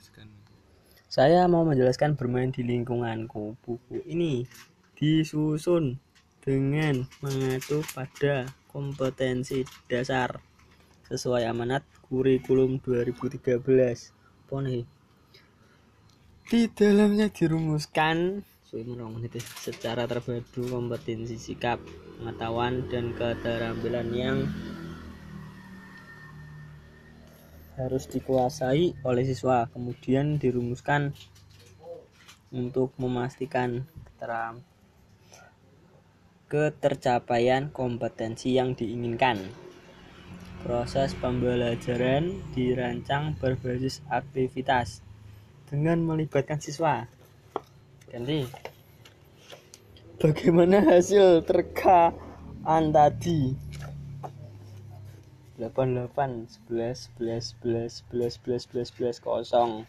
jelaskan Saya mau menjelaskan bermain di lingkunganku. Buku ini disusun dengan mengacu pada kompetensi dasar sesuai amanat kurikulum 2013. Apa nih? Di dalamnya dirumuskan itu, secara terpadu kompetensi sikap, pengetahuan dan keterampilan yang harus dikuasai oleh siswa. Kemudian dirumuskan untuk memastikan keteram ketercapaian kompetensi yang diinginkan. Proses pembelajaran dirancang berbasis aktivitas dengan melibatkan siswa. Ganti. Bagaimana hasil terkaan tadi? 88 11 11 11 11 11 11 kosong.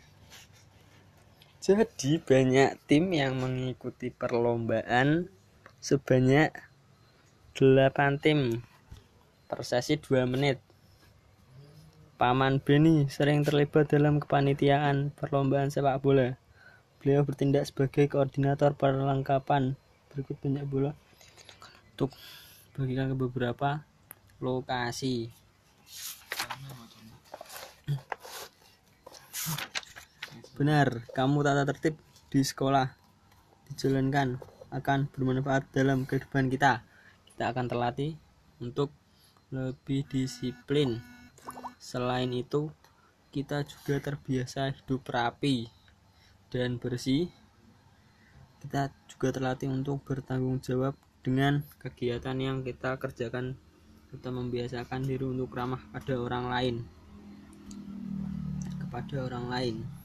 Jadi banyak tim yang mengikuti perlombaan sebanyak 8 tim per sesi 2 menit. Paman Beni sering terlibat dalam kepanitiaan perlombaan sepak bola. Beliau bertindak sebagai koordinator perlengkapan berikut banyak bola untuk bagikan ke beberapa lokasi. Benar, kamu tata tertib di sekolah dijalankan akan bermanfaat dalam kehidupan kita. Kita akan terlatih untuk lebih disiplin. Selain itu, kita juga terbiasa hidup rapi dan bersih. Kita juga terlatih untuk bertanggung jawab dengan kegiatan yang kita kerjakan. Kita membiasakan diri untuk ramah pada orang lain. Kepada orang lain.